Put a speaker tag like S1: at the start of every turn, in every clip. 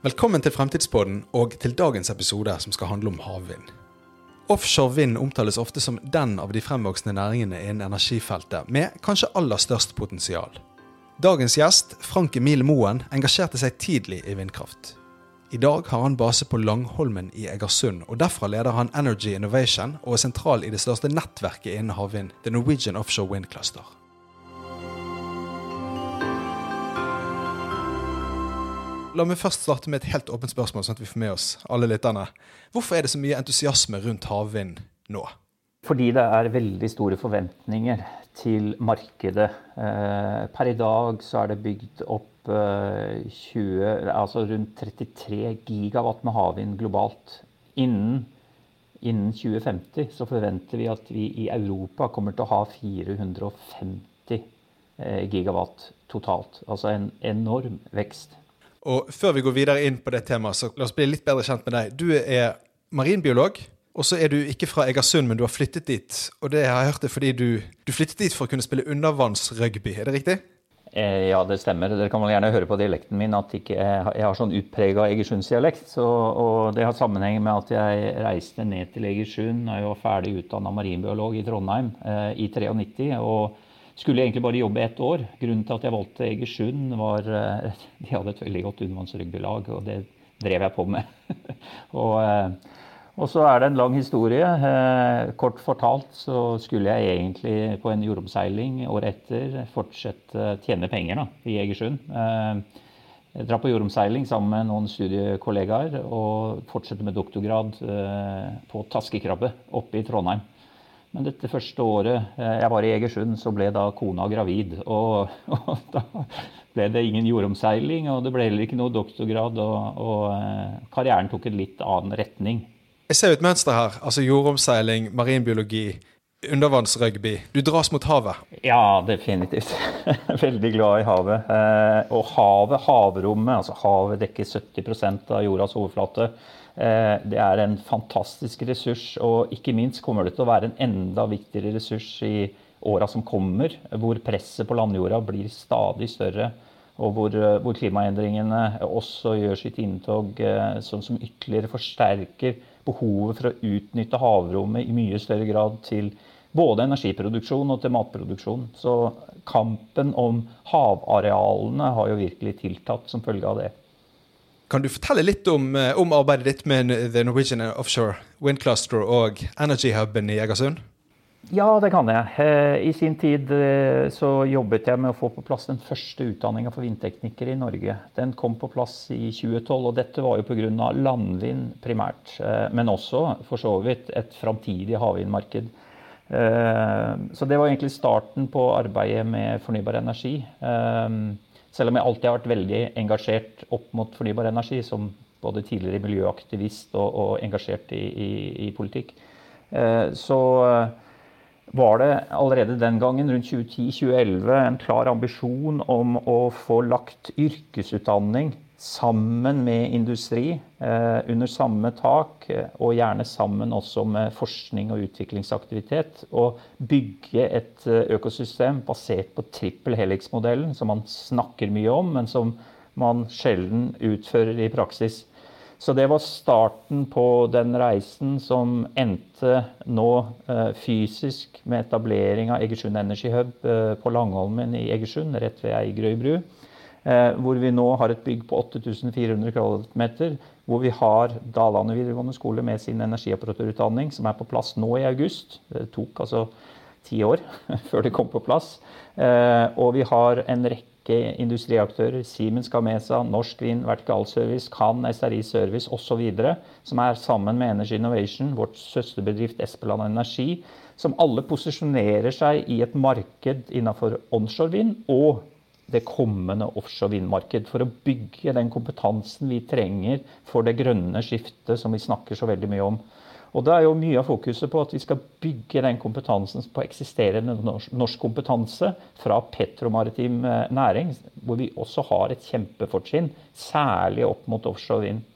S1: Velkommen til Fremtidspodden og til dagens episode som skal handle om havvind. Offshore vind omtales ofte som den av de fremvoksende næringene innen energifeltet med kanskje aller størst potensial. Dagens gjest, Frank Emil Moen, engasjerte seg tidlig i vindkraft. I dag har han base på Langholmen i Egersund, og derfra leder han Energy Innovation og er sentral i det største nettverket innen havvind, The Norwegian Offshore Wind Cluster. La meg først starte med et helt åpent spørsmål, sånn at vi får med oss alle lytterne. Hvorfor er det så mye entusiasme rundt havvind nå?
S2: Fordi det er veldig store forventninger til markedet. Eh, per i dag så er det bygd opp 20, eh, altså rundt 33 gigawatt med havvind globalt. Innen, innen 2050 så forventer vi at vi i Europa kommer til å ha 450 eh, gigawatt totalt. Altså en enorm vekst.
S1: Og Før vi går videre inn på det temaet, så la oss bli litt bedre kjent med deg. Du er marinbiolog, og så er du ikke fra Egersund, men du har flyttet dit. Og det har jeg hørt det fordi du, du flyttet dit for å kunne spille undervannsrugby, er det riktig?
S2: Eh, ja, det stemmer. Dere kan vel gjerne høre på dialekten min at ikke, jeg har sånn utprega egersundsdialekt. Og det har sammenheng med at jeg reiste ned til Egersund da jeg var ferdig utdanna marinbiolog i Trondheim eh, i 93. og skulle egentlig bare jobbe ett år. Grunnen til at jeg valgte Egersund, var at de hadde et veldig godt undervannsrugbylag, og det drev jeg på med. og, uh, og, så er det en lang historie. Uh, kort fortalt så skulle jeg egentlig på en jordomseiling året etter fortsette tjene penger da, i Egersund. Jeg drar på jordomseiling sammen med noen studiekollegaer og fortsetter med doktorgrad på taskekrabbe oppe i Trondheim. Men dette første året eh, jeg var i Egersund, så ble da kona gravid. Og, og da ble det ingen jordomseiling, og det ble heller ikke noe doktorgrad. Og, og eh, karrieren tok en litt annen retning.
S1: Jeg ser et mønster her. Altså jordomseiling, marinbiologi, undervannsrugby. Du dras mot havet?
S2: Ja, definitivt. Veldig glad i havet. Eh, og havet, havrommet, altså havet dekker 70% av jordas overflate. Eh, det er en fantastisk ressurs, og ikke minst kommer det til å være en enda viktigere ressurs i åra som kommer, hvor presset på landjorda blir stadig større. Og hvor, eh, hvor klimaendringene også gjør sitt inntog, eh, sånn som ytterligere forsterker behovet for å utnytte havrommet i mye større grad til både energiproduksjon og til matproduksjon. Så kampen om havarealene har jo virkelig tiltatt som følge av det.
S1: Kan du fortelle litt om, eh, om arbeidet ditt med The Norwegian Offshore Wind Cluster og Energy Huben i Egersund?
S2: Ja, det kan jeg. Eh, I sin tid eh, så jobbet jeg med å få på plass den første utdanninga for vindteknikere i Norge. Den kom på plass i 2012, og dette var jo pga. landvind primært. Men også for så vidt et framtidig havvindmarked. Så det var egentlig starten på arbeidet med fornybar energi. Selv om jeg alltid har vært veldig engasjert opp mot fornybar energi, som både tidligere miljøaktivist og, og engasjert i, i, i politikk, eh, så eh, var det allerede den gangen, rundt 2010-2011, en klar ambisjon om å få lagt yrkesutdanning sammen med industri eh, under samme tak, eh, og gjerne sammen også med forskning og utviklingsaktivitet. Og bygge et eh, økosystem basert på trippel helix-modellen, som man snakker mye om, men som man sjelden utfører i praksis. Så det var starten på den reisen som endte nå fysisk med etablering av Egersund Energy Hub på Langholmen i Egersund, rett ved Eigerøy bru. Eh, hvor vi nå har et bygg på 8400 kvadratmeter. Hvor vi har Dalane videregående skole med sin energioperatørutdanning, som er på plass nå i august. Det tok altså ti år før det kom på plass. Eh, og vi har en rekke industriaktører, Siemens Gamesa, Norsk Vind, Vertikal Service, Kan, SRI Service osv., som er sammen med Energy Innovation, vårt søsterbedrift Espeland Energi, som alle posisjonerer seg i et marked innenfor onshore vind og det kommende offshore vindmarked. For å bygge den kompetansen vi trenger for det grønne skiftet som vi snakker så veldig mye om. Og det er jo mye av fokuset på at vi skal bygge den kompetansen på eksisterende norsk kompetanse fra petromaritim eh, næring, hvor vi også har et kjempefortrinn, særlig opp mot offshore vind.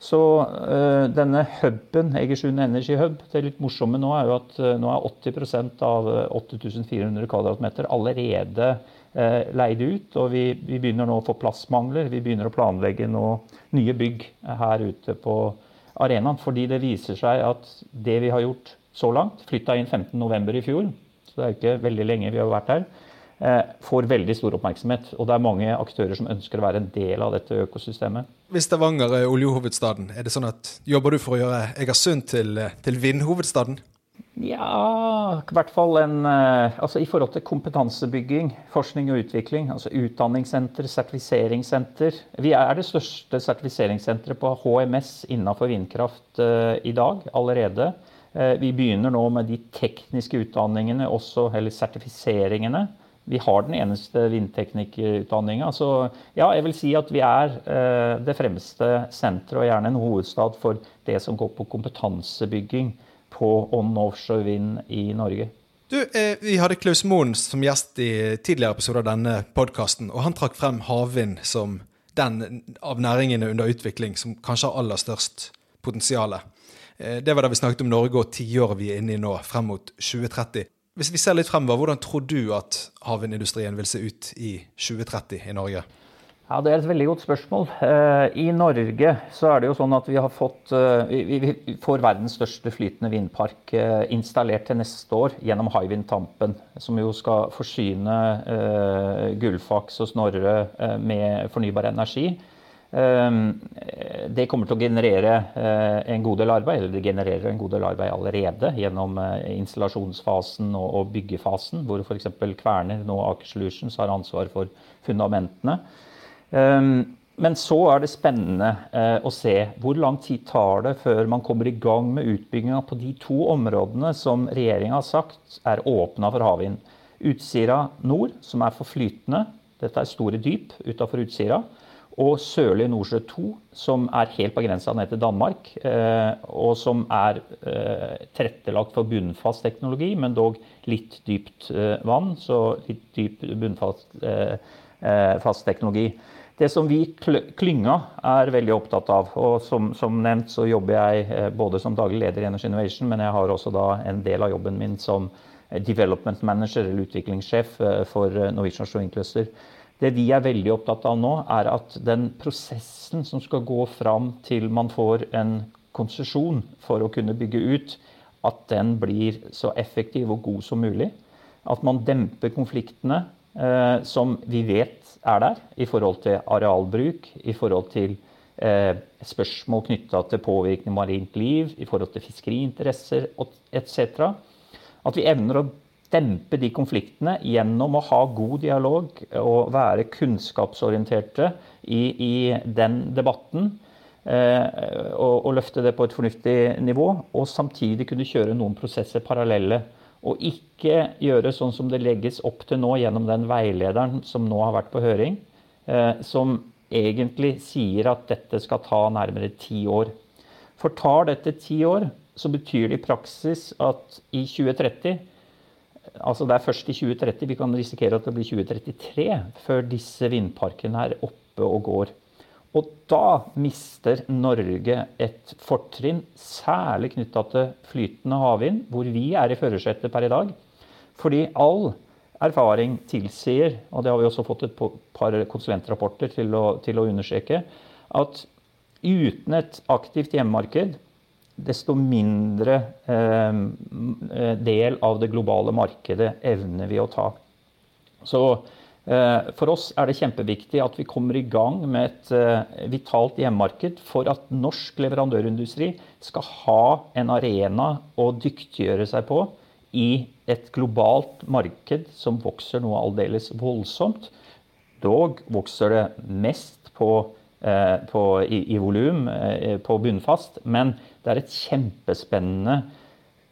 S2: Så øh, denne huben, Egersund Energy Hub, det litt morsomme nå er jo at øh, nå er 80% av 8400 kvadratmeter allerede eh, leid ut. Og vi, vi, begynner nå å få plassmangler. Vi begynner å planlegge nå nye bygg her ute på arenaen. Fordi det viser seg at det vi har gjort så langt, flytta inn 15.11. i fjor, så det er ikke veldig lenge vi har vært her, eh, får veldig stor oppmerksomhet. Og det er mange aktører som ønsker å være en del av dette økosystemet.
S1: Hvis Stavanger er oljehovedstaden, er det sånn at jobber du for å gjøre Egersund til, til vindhovedstaden?
S2: Ja, i hvert fall en eh, Altså i forhold til kompetansebygging, forskning og utvikling, altså utdanningssenter, sertifiseringssenter Vi er det største sertifiseringssenteret på HMS innenfor vindkraft uh, i dag allerede. Uh, vi begynner nå med de tekniske utdanningene også, eller sertifiseringene. Vi har den eneste vindteknikkutdanninga. Så ja, jeg vil si at vi er det fremste senteret, og gjerne en hovedstad for det som går på kompetansebygging på on- offshore vind i Norge.
S1: Du, eh, Vi hadde Klaus Moen som gjest i tidligere episoder av denne podkasten. Og han trakk frem havvind som den av næringene under utvikling som kanskje har aller størst potensial. Eh, det var da vi snakket om Norge og tiåret vi er inne i nå, frem mot 2030. Hvis vi ser litt fremover, hvordan tror du at havvindindustrien vil se ut i 2030 i Norge?
S2: Ja, Det er et veldig godt spørsmål. Eh, I Norge så er det jo sånn at vi fått eh, Vi får verdens største flytende vindpark eh, installert til neste år gjennom Hywind Tampen, som jo skal forsyne Gullfaks og Snorre med fornybar energi. Det kommer til å generere en god del arbeid, eller det genererer en god del arbeid allerede gjennom installasjonsfasen og byggefasen, hvor f.eks. Kverner, nå Aker Solutions, har ansvar for fundamentene. Ehm, men så er det spennende eh, å se hvor lang tid tar det før man kommer i gang med utbygginga på de to områdene som regjeringa har sagt er åpna for havvind. Utsira nord, som er for flytende. Dette er store dyp utafor Utsira. Og Sørlige Nordsjø 2, som er helt på grensa ned til Danmark. Eh, og som er eh, tilrettelagt for bunnfast teknologi, men dog litt dypt vann. Så litt dyp bunnfast teknologi. Det som vi klynga er veldig opptatt av, og som, som, nevnt så jobber jeg eh, både som daglig leder i Energy Innovation, men jeg har også da en del av jobben min som eh, development manager eller utviklingssjef eh, for Norwegian Showing Cluster. Det vi er veldig opptatt av nå, er at den prosessen som skal gå fram til man får en konsesjon for å kunne bygge ut, at den blir så effektiv og god som mulig. At man demper konfliktene som vi vet er der i forhold til arealbruk, i forhold til eh, spørsmål knytta til påvirkning marint liv, i forhold til fiskeriinteresser etc. At vi evner å dempe de konfliktene gjennom å ha god dialog og være kunnskapsorienterte i, i den debatten. Eh, og, og, løfte det på et fornuftig nivå, og samtidig kunne kjøre noen prosesser parallelle. Og ikke gjøre sånn som det legges opp til nå gjennom den veilederen som nå har vært på høring, eh, som egentlig sier at dette skal ta nærmere ti år. For tar dette ti år, så betyr det i praksis at i 2030 Altså det er først i 2030 vi kan risikere at det blir 2033 før disse vindparkene er oppe og går. Og da mister Norge et fortrinn, særlig knytta til flytende havvind, hvor vi er i førersetet per i dag. Fordi all erfaring tilsier, og det har vi også fått et par konsulentrapporter til å, til å understreke, at uten et aktivt hjemmemarked, desto mindre eh, del av det globale markedet evner vi å ta. Så Eh, for oss er det kjempeviktig at vi kommer i gang med et eh, vitalt hjemmemarked for at norsk leverandørindustri skal ha en arena å dyktiggjøre seg på i et globalt marked som vokser noe aldeles voldsomt. Dog vokser det mest på, eh, på, i, i volum på bunnfast, men det er et kjempespennende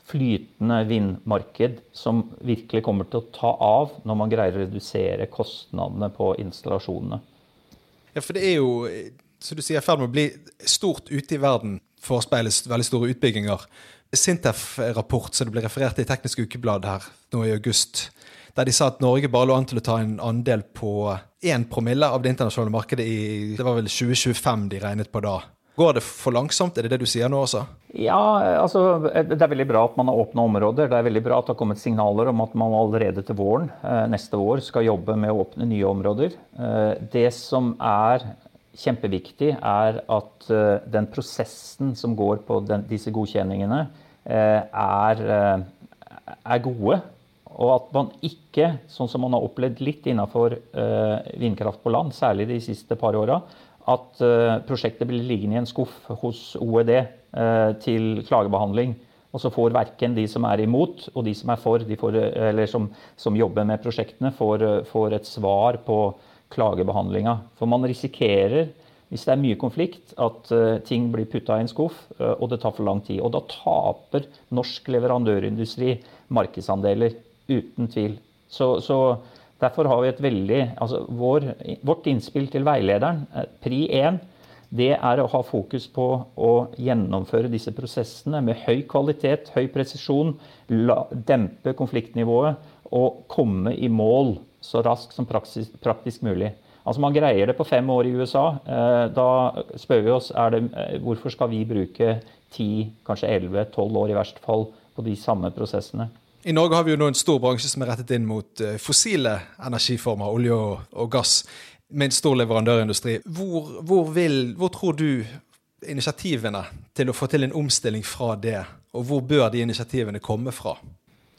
S2: flytende vindmarked som virkelig kommer til å ta av når man greier å redusere kostnadene på installasjonene.
S1: Ja, for det er jo, som du sier, i ferd med å bli stort ute i verden. Forespeiles veldig store utbygginger. Sintef-rapport som det ble referert til i Teknisk Ukeblad her nå i august, der de sa at Norge bare lå an til å ta en andel på 1 promille av det internasjonale markedet i det var vel 2025 de regnet på da. Går det for langsomt? Er det det du sier nå også?
S2: Ja, altså det er veldig bra at man har åpna områder. Det er veldig bra at det har kommet signaler om at man allerede til våren eh, neste år skal jobbe med å åpne nye områder. Eh, det som er kjempeviktig, er at eh, den prosessen som går på den, disse godkjenningene, er, er gode. Og at man ikke, sånn som man har opplevd litt innenfor vindkraft på land, særlig de siste par åra, at uh, prosjektet blir liggende i en skuff hos OED eh, til klagebehandling. Og så får verken de som er imot og de som er for, får, eller som, som, jobber med prosjektene, får, får et svar på klagebehandlinga. For man risikerer, hvis det er mye konflikt, at ting blir putta i en skuff, og det tar for lang tid. Og da taper norsk leverandørindustri markedsandeler, uten tvil. Så, så Derfor har vi et veldig altså vår, Vårt innspill til veilederen, eh, pri 1, det er å ha fokus på å gjennomføre disse prosessene med høy kvalitet, høy presisjon, la, dempe konfliktnivået og komme i mål så raskt som praktisk, praktisk mulig. Altså Man greier det på fem år i USA. Eh, da spør vi oss det, eh, hvorfor skal vi bruke 10, kanskje 11-12 år i verste fall på de samme prosessene.
S1: I Norge har vi jo nå en stor bransje som er rettet inn mot eh, fossile energiformer, olje og, og gass, med en stor leverandørindustri. Hvor, hvor, vil, hvor, tror du initiativene til å få til en omstilling fra det, og hvor bør de initiativene komme fra?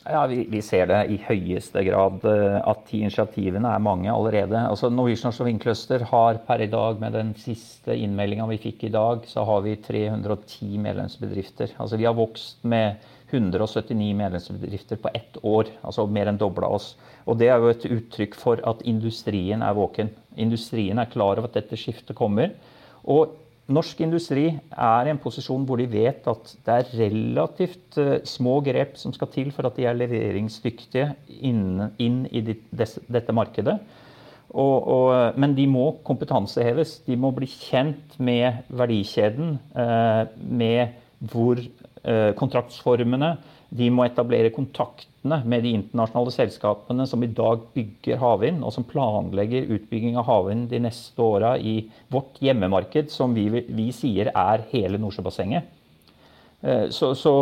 S2: Ja, vi, vi, ser det i høyeste grad eh, at de initiativene er mange allerede. Altså Norwegian Offshore Windcluster har per i dag, med den siste innmeldinga vi fikk i dag, så har vi 310 medlemsbedrifter. Altså Vi har vokst med 179 medlemsbedrifter på ett år. Altså mer enn dobla oss. Og det er jo et uttrykk for at industrien er våken. Industrien er klar over at dette skiftet kommer. Og norsk industri er i en posisjon hvor de vet at det er relativt uh, små grep som skal til for at de er leveringsdyktige inn, inn i de, des, dette markedet. Og, og, men de må kompetanseheves. De må bli kjent med verdikjeden, med med hvor Eh, kontraktsformene. De må etablere kontaktene med de internasjonale selskapene som i dag bygger havvind, og som planlegger utbygging av havvind de neste åra i vårt hjemmemarked, som vi, vi sier er hele Nordsjøbassenget. Eh, så, så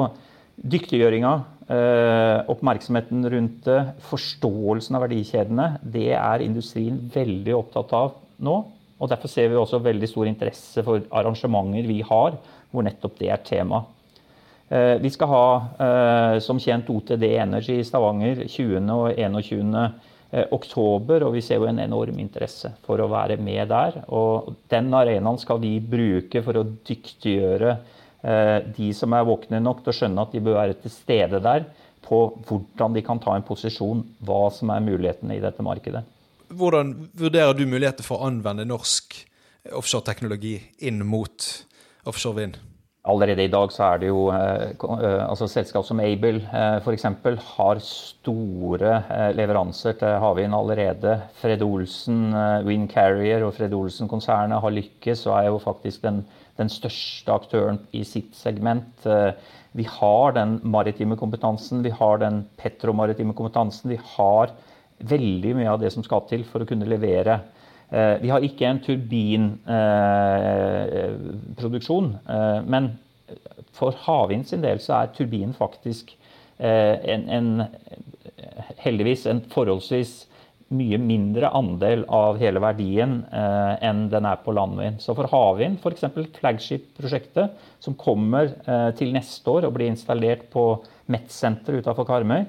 S2: dyktiggjøringa, eh, oppmerksomheten rundt det, forståelsen av verdikjedene, det er industrien veldig opptatt av nå. Og Derfor ser vi også veldig stor interesse for arrangementer vi har, hvor nettopp det er tema. Eh, vi skal ha eh, som kjent OTD Energy i Stavanger 20. og 21. Eh, oktober, og vi ser jo en enorm interesse for å være med der. Og den arenaen skal vi bruke for å dyktiggjøre de som er våkne nok til å skjønne at de bør være til stede der, på hvordan de kan ta en posisjon, hva som er mulighetene i dette markedet.
S1: Hvordan vurderer du muligheter for å anvende norsk offshoreteknologi inn mot offshore vind?
S2: Allerede i dag så er det jo eh, eh, altså Selskap som Able eh, f.eks. har store leveranser til havvind allerede. Fred Olsen, Wind Carrier og Fred Olsen-konsernet har lykkes og er jo faktisk den, den, største aktøren i sitt segment. Vi har den maritime kompetansen, vi har den petromaritime kompetansen. Vi har veldig mye av det som skal til for å kunne levere vi har ikke en turbinproduksjon, eh, men for havvind sin del så er turbinen faktisk eh, en, en, heldigvis en forholdsvis mye mindre andel av hele verdien eh, enn den er på landvind. Så for havvind, f.eks. Flagship-prosjektet, som kommer eh, til neste år og blir installert på MET-senteret utenfor Karmøy,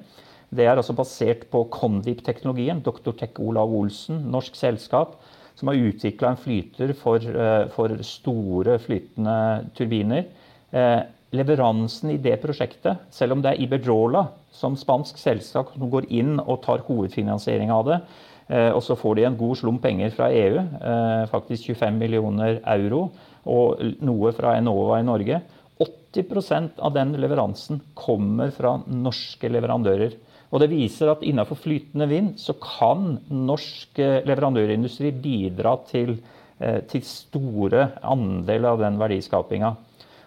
S2: det er altså basert på Condip-teknologien. Dr. Tech Olav Olsen, norsk selskap, som har utvikla en flyter for, eh, for, store flytende turbiner. Eh, leveransen i det prosjektet, selv om det er Iberdrola som spansk selskap som går inn og tar hovedfinansiering av det, eh, og så får de en god slump penger fra EU, faktisk 25 millioner euro, og noe fra Enova i Norge. 80% av den leveransen kommer fra norske leverandører. Og det viser at innenfor flytende vind så kan norsk eh, leverandørindustri bidra til, eh, til store andel av den verdiskapinga.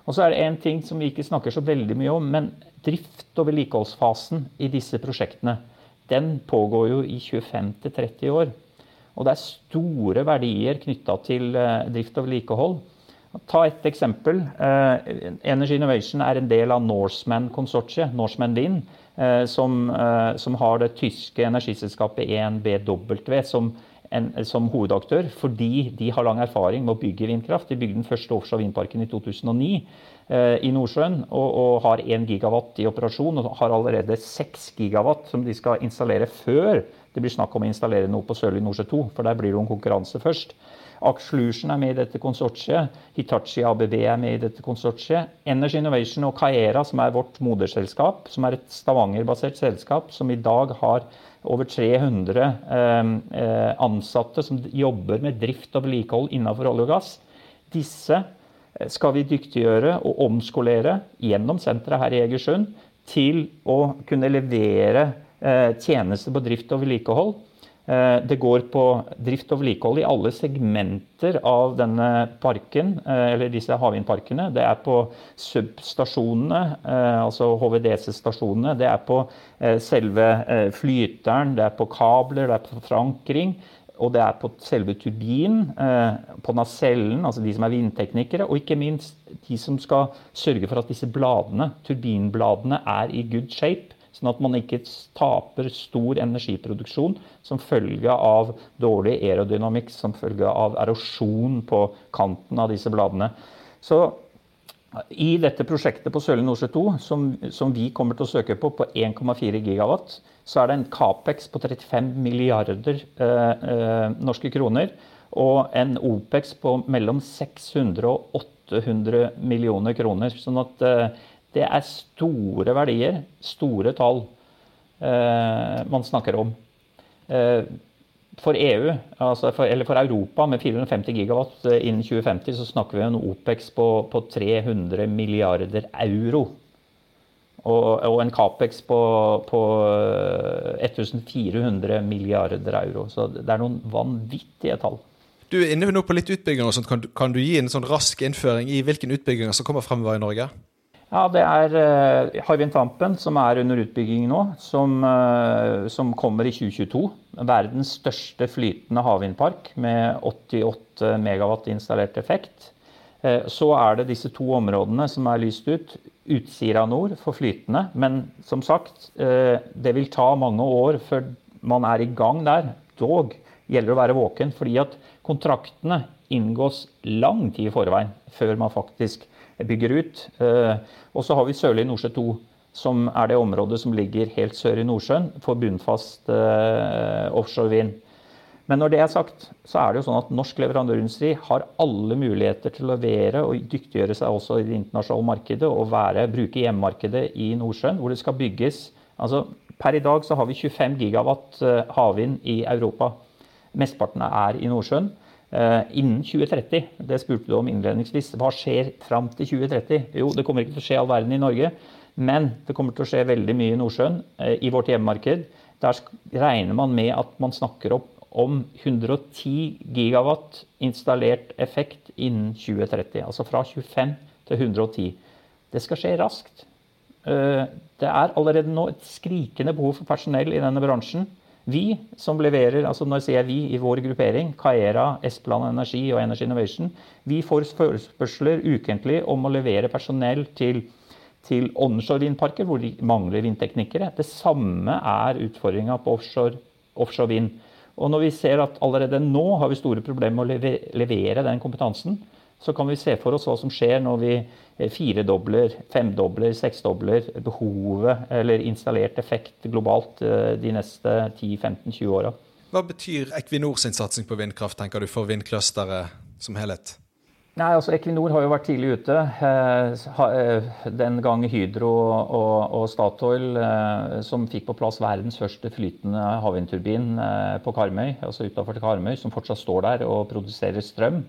S2: Og så er det én ting som vi ikke snakker så veldig mye om, men drift- og vedlikeholdsfasen i disse prosjektene den pågår jo i 25-30 år. Og det er store verdier knytta til eh, drift og vedlikehold. Ta et eksempel. Energy Innovation er en del av Norseman-konsortiet, Norseman Wind, som, eh, som, har det tyske energiselskapet ENBW som, en, som, hovedaktør, fordi de har lang erfaring med å bygge vindkraft. De bygde den første offshore vindparken i 2009 i Nordsjøen og, og har 1 gigawatt i operasjon. Og har allerede 6 gigawatt som de skal installere før det blir snakk om å installere noe på Sørlige Nordsjø 2, for der blir det en konkurranse først. Axlution er med i dette konsortiet. Hitachi ABB er med i dette konsortiet. Energy Innovation og Kaera, som er vårt moderselskap, som er et Stavanger-basert selskap som i dag har over 300 eh, eh, ansatte som jobber med drift og vedlikehold innenfor olje og gass. Disse eh, skal vi dyktiggjøre og omskolere gjennom senteret her i Egersund til å kunne levere eh, tjenester på drift og vedlikehold Eh, det går på drift og vedlikehold i alle segmenter av denne parken, eh, eller disse havvindparkene. Det er på substasjonene, eh, altså HVDC-stasjonene. Det er på selve flyteren, det er på kabler, det er på forankring. Og det er på selve turbinen, på nacellen, altså de som er vindteknikere. Og ikke minst de som skal sørge for at disse bladene, turbinbladene er i good shape Sånn at man ikke taper stor energiproduksjon som følge av dårlig aerodynamikk, som følge av erosjon på kanten av disse bladene. Så i dette prosjektet på Sørlige Nordsjø 2, som, som, vi kommer til å søke på, på 1,4 gigawatt, så er det en Capex på 35 milliarder eh, eh, norske kroner. Og en Opex på mellom 600 og 800 millioner kroner. Sånn at eh, det er store verdier, store tall, eh, man snakker om. Eh, for EU, altså for, eller for Europa med 450 gigawatt eh, innen 2050, så snakker vi om en OPEX på, på 300 milliarder euro. Og, og en Capex på, på 1400 eh, milliarder euro. Så det er noen vanvittige tall.
S1: Du er inne på litt utbygginger. og sånt. Kan, kan, du gi en sånn rask innføring i hvilke utbygginger som kommer fremover i Norge?
S2: Ja, Det er uh, Hywind Tampen som er under utbygging nå, som, uh, som, kommer i 2022. Verdens største flytende havvindpark med 88 megawatt installert effekt. Uh, så er det disse to områdene som er lyst ut. Utsira nord for flytende. Men som sagt, det vil ta mange år før man er i gang der. Dog gjelder det å være våken, fordi at kontraktene inngås lang tid i forveien før man faktisk bygger ut. Eh, og så har vi Sørlige Nordsjø 2, som er det området som ligger helt sør i Nordsjøen for bunnfast eh, offshore vind. Men når det er sagt, så er det jo sånn at norsk leverandørindustri har alle muligheter til å levere og dyktiggjøre seg også i det internasjonale markedet og være, bruke hjemmemarkedet i Nordsjøen, hvor det skal bygges altså Per i dag så har vi 25 gigawatt eh, havvind i Europa. Mesteparten er i Nordsjøen. Uh, innen 2030. Det spurte du om innledningsvis. Hva skjer fram til 2030? Jo, det kommer ikke til å skje all verden i Norge, men det kommer til å skje veldig mye i Nordsjøen, uh, i vårt hjemmemarked. Der regner man med at man snakker opp om 110 gigawatt installert effekt innen 2030. Altså fra 25 til 110. Det skal skje raskt. Uh, det er allerede nå et skrikende behov for personell i denne bransjen. Vi som leverer, altså når sier jeg vi i vår gruppering, Kaera, Esplan Energi og Energy Innovation, vi får forespørsler ukentlig om å levere personell til, til onshore vindparker hvor de mangler vindteknikere. Det samme er utfordringa på offshore, offshore, vind. Og når vi ser at allerede nå har vi store problemer med å levere den kompetansen, så kan vi se for oss hva som skjer når vi eh, firedobler, femdobler, seksdobler behovet eller installert effekt globalt eh, de neste 10-15-20 åra.
S1: Hva betyr Equinor sin satsing på vindkraft tenker du, for vindclusteret som helhet?
S2: Nei, altså Equinor har jo vært tidlig ute. Eh, den gang Hydro og, og Statoil, som fikk på plass verdens første flytende havvindturbin på Karmøy, altså utafor Karmøy, som fortsatt står der og produserer strøm.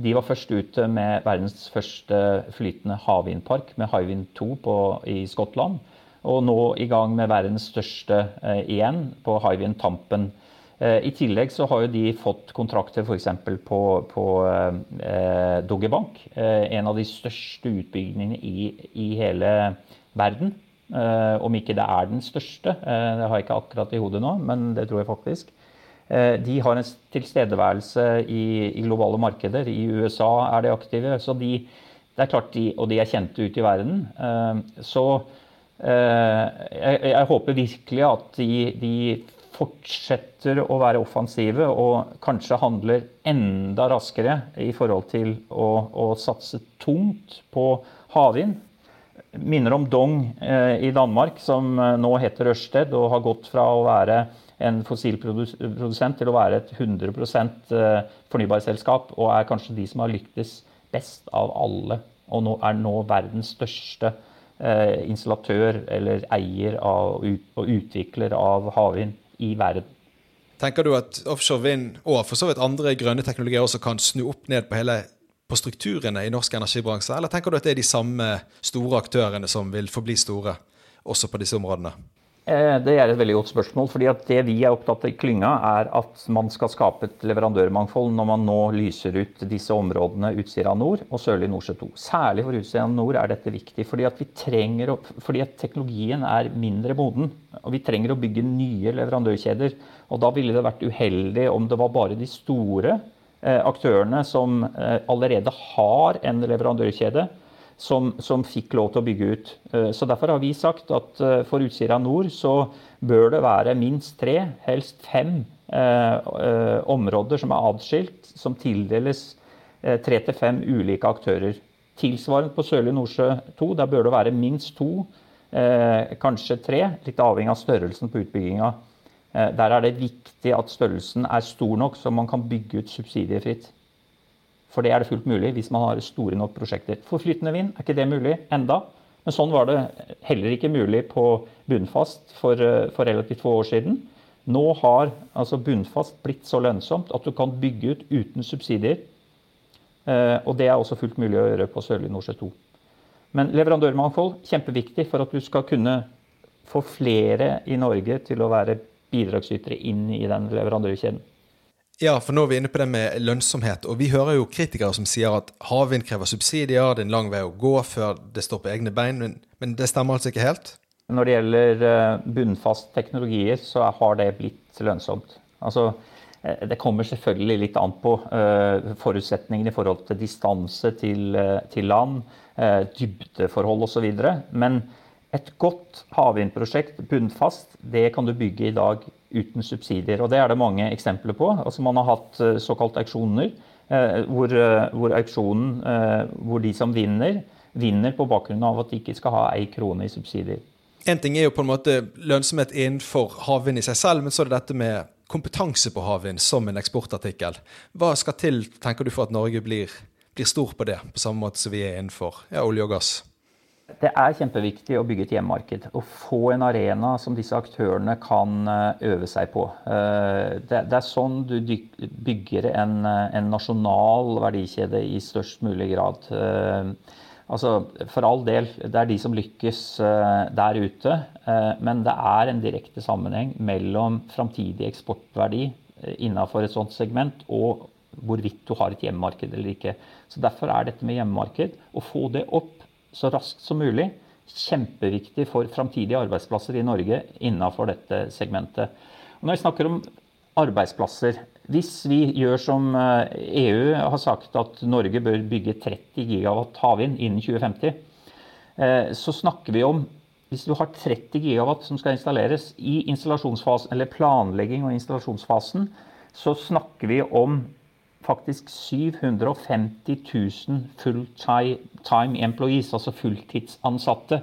S2: De var først ute med verdens første flytende havvindpark med Hywind 2 på, i Skottland. Og nå i gang med verdens største eh, igjen, på Hywind Tampen. Eh, I tillegg så har jo de fått kontrakter f.eks. på, på eh, Doggerbank. Eh, en av de største utbyggingene i, i hele verden. Eh, om ikke det er den største. Eh, det har jeg ikke akkurat i hodet nå, men det tror jeg faktisk. De har en tilstedeværelse i, i, globale markeder. I USA er de aktive. Så de, det er klart de, og de er kjente ute i verden. Så jeg, jeg håper virkelig at de, de fortsetter å være offensive og kanskje handler enda raskere i forhold til å, å satse tungt på havvind. Minner om Dong eh, i Danmark, som eh, nå heter Ørsted og har gått fra å være en fossilprodusent til å være et 100% eh, fornybarselskap, og er kanskje de som har lyktes best av alle. Og nå er nå verdens største eh, installatør eller eier av, og utvikler av havvind i verden.
S1: Tenker du at offshore vind og for så vidt andre grønne teknologier også kan snu opp ned på hele på strukturene i norsk energibransje, eller tenker du at det er de samme store aktørene som vil forbli store også på disse områdene?
S2: Eh, det er et veldig godt spørsmål. fordi Det vi er opptatt av i klynga, er at man skal skape et leverandørmangfold når man nå lyser ut disse områdene Utsira nord og Sørlig Nordsjø 2. Særlig for Utsira nord er dette viktig, fordi at, trenger, fordi teknologien er mindre moden. og Vi trenger å bygge nye leverandørkjeder. og Da ville det vært uheldig om det var bare de store eh, aktørene som eh, allerede har en leverandørkjede, som, som, fikk lov til å bygge ut. Eh, så Derfor har vi sagt at eh, for Utsira nord så bør det være minst tre, helst fem eh, områder som er adskilt, som tildeles tre til fem ulike aktører. Tilsvarende på Sørlige Nordsjø 2, der bør det være minst to, kanskje tre, litt avhengig av størrelsen på utbygginga. Der er det viktig at størrelsen er stor nok, så man kan bygge ut subsidiefritt. For det er det fullt mulig hvis man har store nok prosjekter. Forflytende vind er ikke det mulig enda. Men sånn var det heller ikke mulig på bunnfast for, eh, for relativt få år siden. Nå har altså bunnfast blitt så lønnsomt at du kan bygge ut uten subsidier. Eh, og det er også fullt mulig å gjøre på Sørlige Nordsjø 2. Men leverandørmangfold kjempeviktig for at du skal kunne få flere i Norge til å være bidragsytere inn i den leverandørkjeden.
S1: Ja, for nå er vi inne på det med lønnsomhet. Og vi hører jo kritikere som sier at havvind krever subsidier, det er en lang vei å gå før det står på egne bein. Men, men det stemmer altså ikke helt?
S2: Når det gjelder eh, bunnfast teknologier, så har det blitt lønnsomt. Altså, eh, det kommer selvfølgelig litt an på uh, forutsetningene i forhold til distanse til, til land, dybdeforhold osv. Men et godt havvindprosjekt bunnfast, det kan du bygge i dag uten subsidier. Og det er det mange eksempler på. Altså Man har hatt såkalt såkalte auksjoner, eh, hvor, eh, hvor, hvor de som vinner, vinner på bakgrunn av at de ikke skal ha ei krone i subsidier.
S1: En ting er jo på en måte lønnsomhet innenfor havvind i seg selv, men så er det dette med kompetanse på havvind som en eksportartikkel. Hva skal til, tenker du, for at Norge blir, blir stor på det, på samme måte som vi er innenfor ja, olje og gass?
S2: Det er kjempeviktig å bygge et hjemmemarked. Å få en arena som disse aktørene kan eh, øve seg på. Eh, det, er sånn du bygger eh, en nasjonal verdikjede i størst mulig grad. Altså, for all del, det er de som lykkes der ute. Men det er en direkte sammenheng mellom framtidig eksportverdi innenfor et sånt segment og hvorvidt du har et hjemmemarked eller ikke. Så Derfor er dette med hjemmemarked, å få det opp så raskt som mulig. Kjempeviktig for framtidige arbeidsplasser i Norge innenfor dette segmentet. Og når vi snakker om arbeidsplasser Hvis vi gjør som EU eh, e har sagt, at Norge bør bygge 30 gigawatt havvind innen 2050, eh, så snakker vi om hvis du har 30 gigawatt som skal installeres i planlegging og installasjonsfasen, så snakker vi om faktisk 750 000 full-time employees, altså fulltidsansatte,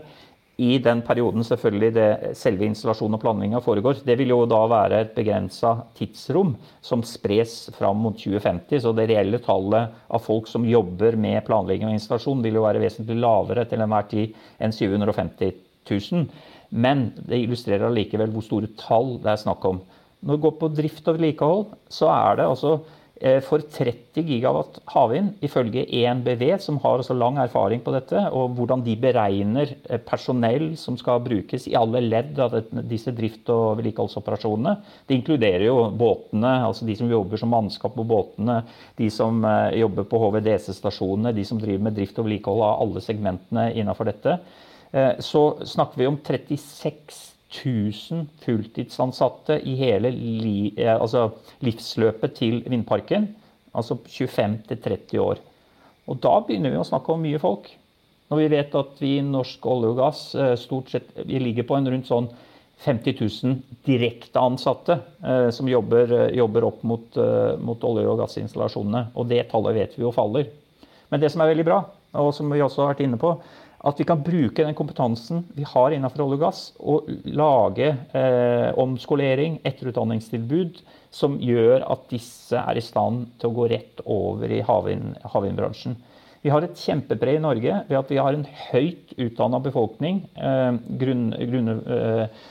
S2: i den perioden selvfølgelig det, selve installasjonen og planlegginga foregår. Det vil jo da være et begrensa tidsrom som spres fram mot 2050. Så det reelle tallet av folk som jobber med planlegging og installasjon, vil jo være vesentlig lavere til enhver tid enn 750 000. Men det illustrerer allikevel hvor store tall det er snakk om. Når det går på drift og vedlikehold, så er det altså for 30 gigawatt havvind, ifølge ENBV, som har så lang erfaring på dette, og hvordan de beregner eh, personell som skal brukes i alle ledd av disse drift- og vedlikeholdsoperasjonene. Det inkluderer jo båtene, altså de som jobber som mannskap på båtene, de som eh, jobber på HVDC-stasjonene, de som driver med drift og vedlikehold av alle segmentene innenfor dette. Så snakker vi om 36 1000 fulltidsansatte i hele li, altså livsløpet til vindparken. Altså 25-30 år. Og da begynner vi å snakke om mye folk. Når vi vet at vi i norsk olje og gass stort sett vi ligger på en rundt sånn 50 000 direkte ansatte eh, som jobber, jobber, opp mot, eh, mot olje- og gassinstallasjonene. Og det tallet vet vi jo faller. Men det som er veldig bra, og som vi også har vært inne på, at vi kan bruke den kompetansen vi har innenfor olje og gass, og lage eh, omskolering, etterutdanningstilbud, som gjør at disse er i stand til å gå rett over i havvind, havvindbransjen. Vi har et kjempepreg i Norge ved at vi har en høyt utdanna befolkning. Eh, grunn, eh.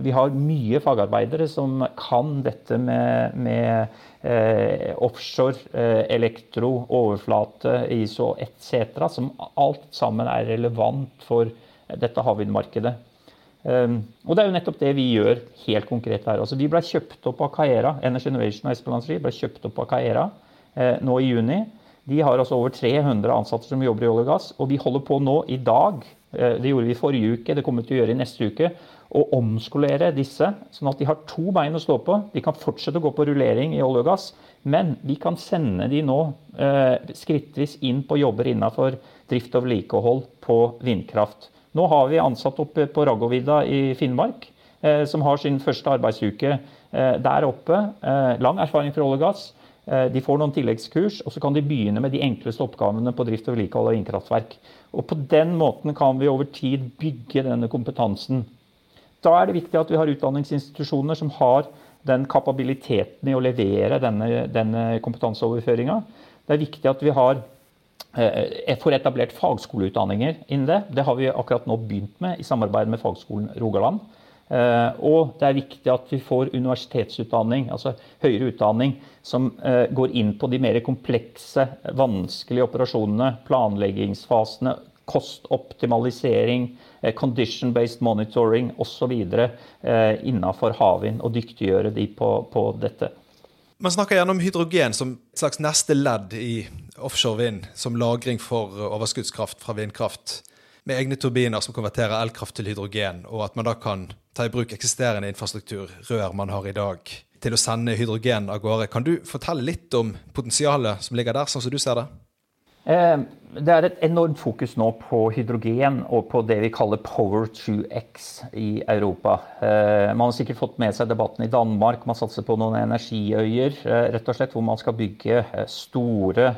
S2: Vi har mye fagarbeidere som kan dette med, med eh, offshore, elektro, overflate, ISO etc. Som alt sammen er relevant for dette havvindmarkedet. Og det er jo nettopp det vi gjør helt konkret her. Altså, vi ble kjøpt opp av Caera. Energy Innovation og Espelancery ble kjøpt opp av Caera nå i juni. De har altså over 300 ansatte som jobber i olje og gass. Og vi holder på nå i dag Eh, det gjorde vi forrige uke, det kommer vi til å gjøre i neste uke. Å omskolere disse, sånn at de har to bein å stå på. De kan fortsette å gå på rullering i olje og gass, men vi kan sende de nå eh, skrittvis inn på jobber innenfor drift og vedlikehold på vindkraft. Nå har vi ansatt oppe på Raggovidda i Finnmark, eh, som har sin første arbeidsuke eh, der oppe. Eh, lang erfaring fra olje og gass. Eh, de får noen tilleggskurs, og så kan de begynne med de enkleste oppgavene på drift og vedlikehold av vindkraftverk. Og På den måten kan vi over tid bygge denne kompetansen. Da er det viktig at vi har utdanningsinstitusjoner som har den kapabiliteten i å levere denne, denne kompetanseoverføringa. Det er viktig at vi har eh, får etablert fagskoleutdanninger innen det. Det har vi akkurat nå begynt med i samarbeid med Fagskolen Rogaland. Eh, og det er viktig at vi får universitetsutdanning, altså høyere utdanning, som eh, går inn på de mer komplekse, vanskelige operasjonene, planleggingsfasene, kostoptimalisering, eh, condition-based monitoring osv. innenfor havvind, og dyktiggjøre de på, på dette.
S1: Man snakker gjerne om hydrogen som et slags neste ledd i offshore vind, som lagring for overskuddskraft fra vindkraft med egne turbiner som konverterer elkraft til hydrogen, og at man da kan ta i bruk eksisterende infrastruktur, rør man har i dag, til å sende hydrogen av gårde. Kan du fortelle litt om potensialet som ligger der, sånn som du ser det?
S2: Eh, det er et enormt fokus nå på hydrogen og på det vi kaller Power to X i Europa. Eh, man har sikkert fått med seg debatten i Danmark. Man satser på noen energiøyer eh, rett og slett, hvor man skal bygge store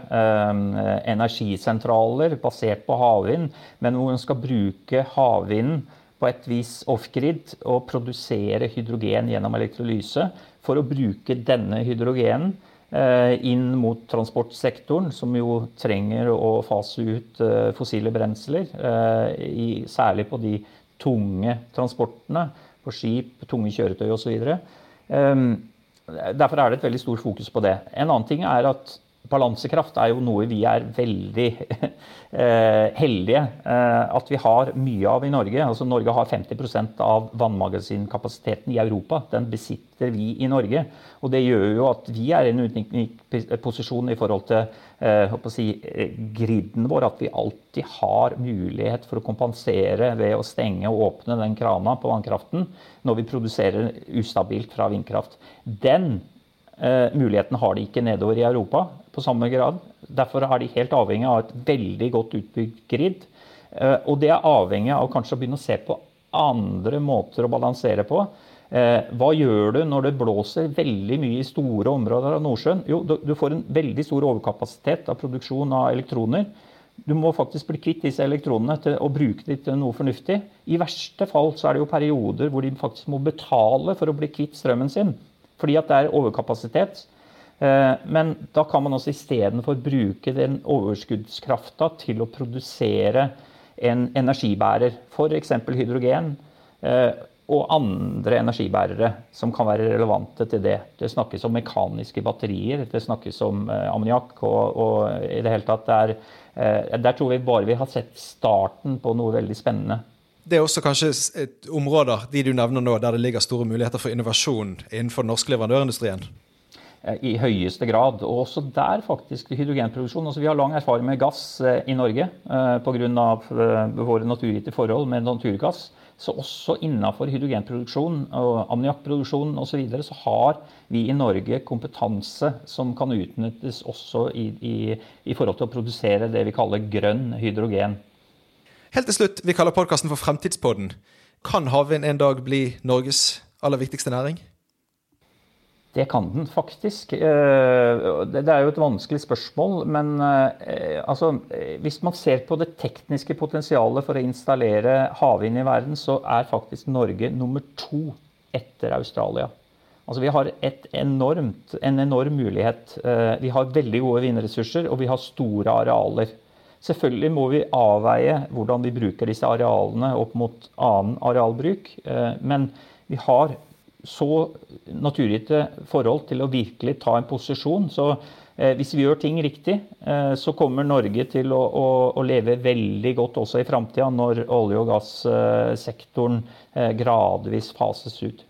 S2: energisentraler basert på havvind, men hvor man skal bruke havvinden på et vis off-grid og produsere hydrogen gjennom elektrolyse for å bruke denne hydrogenen inn mot transportsektoren, som jo trenger å fase ut eh, fossile brensler. Eh, særlig på de tunge transportene, på skip, tunge kjøretøy osv. Derfor er det et veldig stort fokus på det. En annen ting er at balansekraft er jo noe vi er veldig heldige at vi har mye av i Norge. Altså Norge har 50% av vannmagasinkapasiteten i Europa. Den besitter vi i Norge. Og det gjør jo at vi er i en unik posisjon i forhold til eh, si, griden vår. At vi alltid har mulighet for å kompensere ved å stenge og åpne den krana på vannkraften når vi produserer ustabilt fra vindkraft. Den eh, muligheten har de ikke nedover i Europa på samme grad. Derfor er de helt avhengig av et veldig godt utbygd grid. Eh, og det er avhengig av kanskje å begynne å se på andre måter å balansere på. Eh, hva gjør du når det blåser veldig mye i store områder av Nordsjøen? Jo, du får en veldig stor overkapasitet av produksjon av elektroner. Du må faktisk bli kvitt disse elektronene til å bruke dem til noe fornuftig. I verste fall så er det jo perioder hvor de faktisk må betale for å bli kvitt strømmen sin. Fordi at det er overkapasitet. Eh, men da kan man også istedenfor bruke den overskuddskrafta til å produsere en energibærer, f.eks. hydrogen eh, og andre energibærere som kan være relevante til det. Det snakkes om mekaniske batterier, det snakkes om eh, ammoniakk. Og, og, i det hele tatt det er, der tror vi bare vi har sett starten på noe veldig spennende.
S1: Det er også kanskje et områder de du nevner nå, der det ligger store muligheter for innovasjon innenfor den norske leverandørindustrien?
S2: Eh, I høyeste grad. Og også der faktisk hydrogenproduksjon. Altså, vi har lang erfaring med gass eh, i Norge eh, pga. våre naturgitte forhold med naturgass Så også innenfor hydrogenproduksjon og ammoniakkproduksjon osv. Så, videre, så har vi i Norge kompetanse som kan utnyttes også i, i, i, forhold til å produsere det vi kaller grønn hydrogen.
S1: Helt til slutt, vi kaller podkasten for Fremtidspodden. Kan havvind en dag bli Norges aller viktigste næring?
S2: Det kan den faktisk. Eh, det er jo et vanskelig spørsmål. Men eh, altså, hvis man ser på det tekniske potensialet for å installere havvind i verden, så er faktisk Norge nummer to etter Australia. Altså, vi har enormt, en enorm mulighet. Eh, vi har veldig gode vindressurser, og vi har store arealer. Selvfølgelig må vi avveie hvordan vi bruker disse arealene opp mot annen arealbruk. Men vi har så naturgitte forhold til å virkelig ta en posisjon. Så eh, hvis vi gjør ting riktig, eh, så kommer Norge til å, å, å leve veldig godt også i framtida, når olje- og gassektoren eh, gradvis fases ut.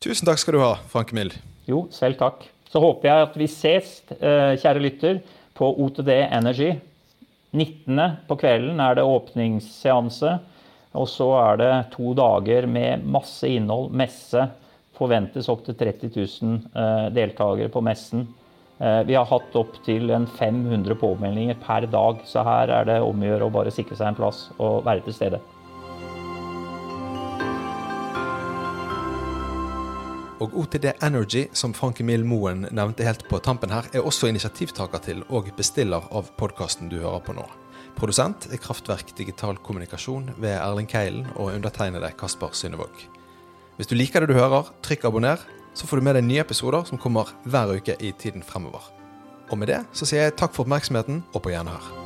S1: Tusen takk skal du ha, Frank Mild.
S2: Jo, selv takk. Så håper jeg at vi ses, eh, kjære lytter, på OTD Energy. 19. på kvelden er det åpningsseanse. Og så er det to dager med masse innhold, messe, forventes opptil 30 000 deltakere på messen. Eh, vi har hatt opptil 500 påmeldinger per dag, så her er det om å gjøre å bare sikre seg en plass og være til stede.
S1: Og OTD Energy, som Frank Emil Moen nevnte helt på tampen her, er også initiativtaker til og bestiller av podkasten du hører på nå. Produsent er Kraftverk digital kommunikasjon ved Erling Keilen og undertegnede Kasper Synnevåg. Hvis du liker det du hører, trykk abonner, så får du med deg nye episoder som kommer hver uke i tiden fremover. Og med det så sier jeg takk for oppmerksomheten, og på gjenhør.